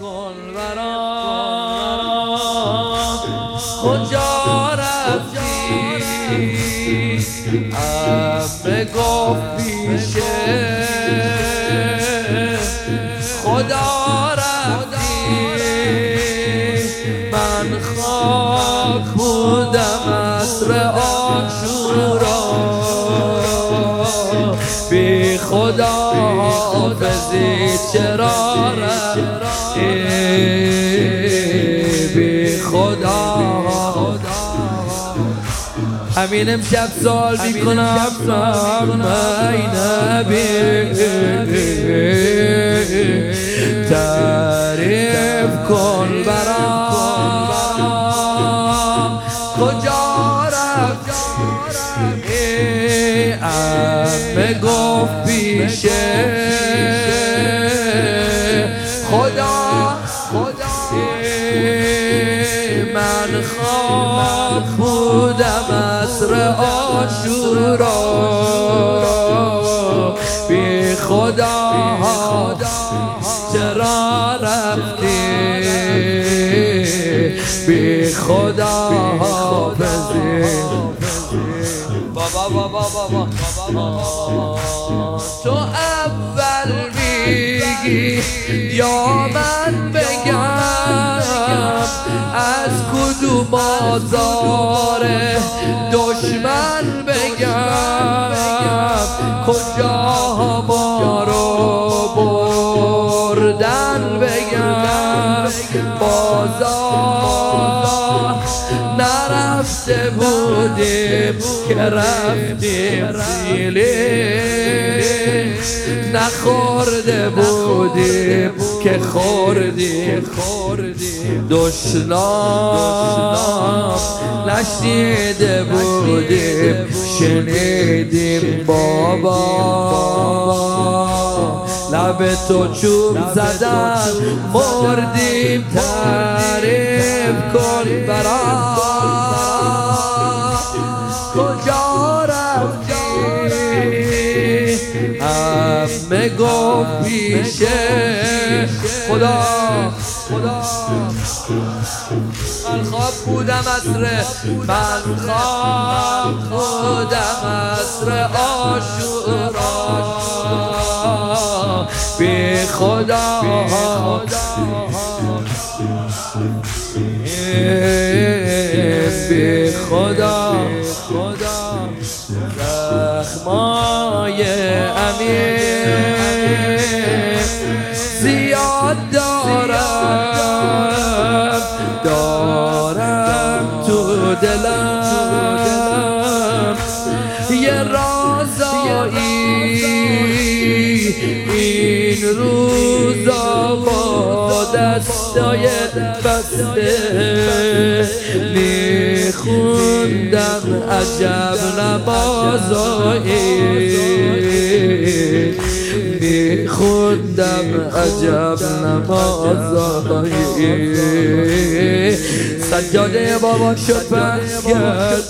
کن برام کجا رفتی؟ امه گفت پیشه خدا رفتی. من خاک بودم عصر آشورا. بی خدا حافظی چرا بی خدا. همین امشب سال می‌کنم. ای نبی. تعریف کن برام. کجا خدا خدا من خواب بودم عصر آشورا. بی خدا چرا رفتی؟ بی خدا حافظی. بابا بابا بابا. تو اول میگی یا من بگم. از کدوم آزار دشمن بگم؟ کجا نرفته بودیم که رفتیم سیلی نخورده بودیم که خوردیم دشنام نشنیده بودیم شنیدیم بابا. لب تو چوب زدن مردیم تعریف کن برا. گفت پیشه خدا خدا. من خواب بودم اصر من خواب بودم اصر آشورا. بی خدا. بی خدا. زخمای امیر زیاد دارم. دارم تو دلم. یه رازایی. این روزا با دستای بسته. میخوندم عجب نمازایی میخوندم عجب نمازایی سجاده بابا شد بس کرد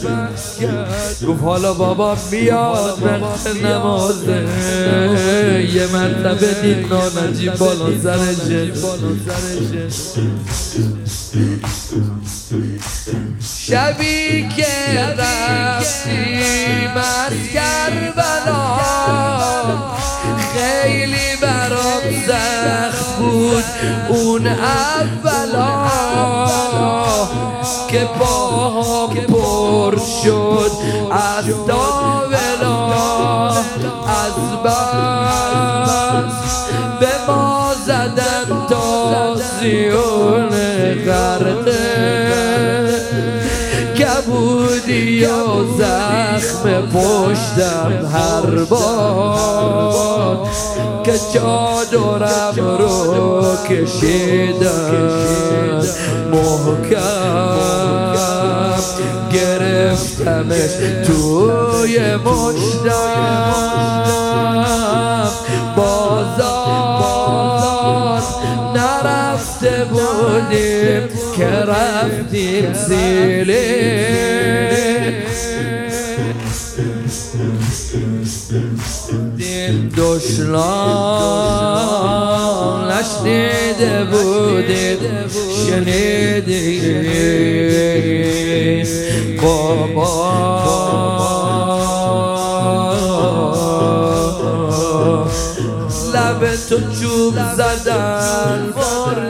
گفت حالا بابا بیاد وقت نمازه. یه مرتبه دید نانجی بالا سرشه شبی که بود اون اولا که باهم پر شد از داولا از بس به ما زدن تازیون غرقه کبودی و زخم پشتم هر بار که چادرم رو کشیدن محکم گرفتمش توی مشتم. بازار نرفته بودیم که رفتیم زیلی دشنام نشنیده بودید شنیدید بابا. لب تو چوب زدن بردی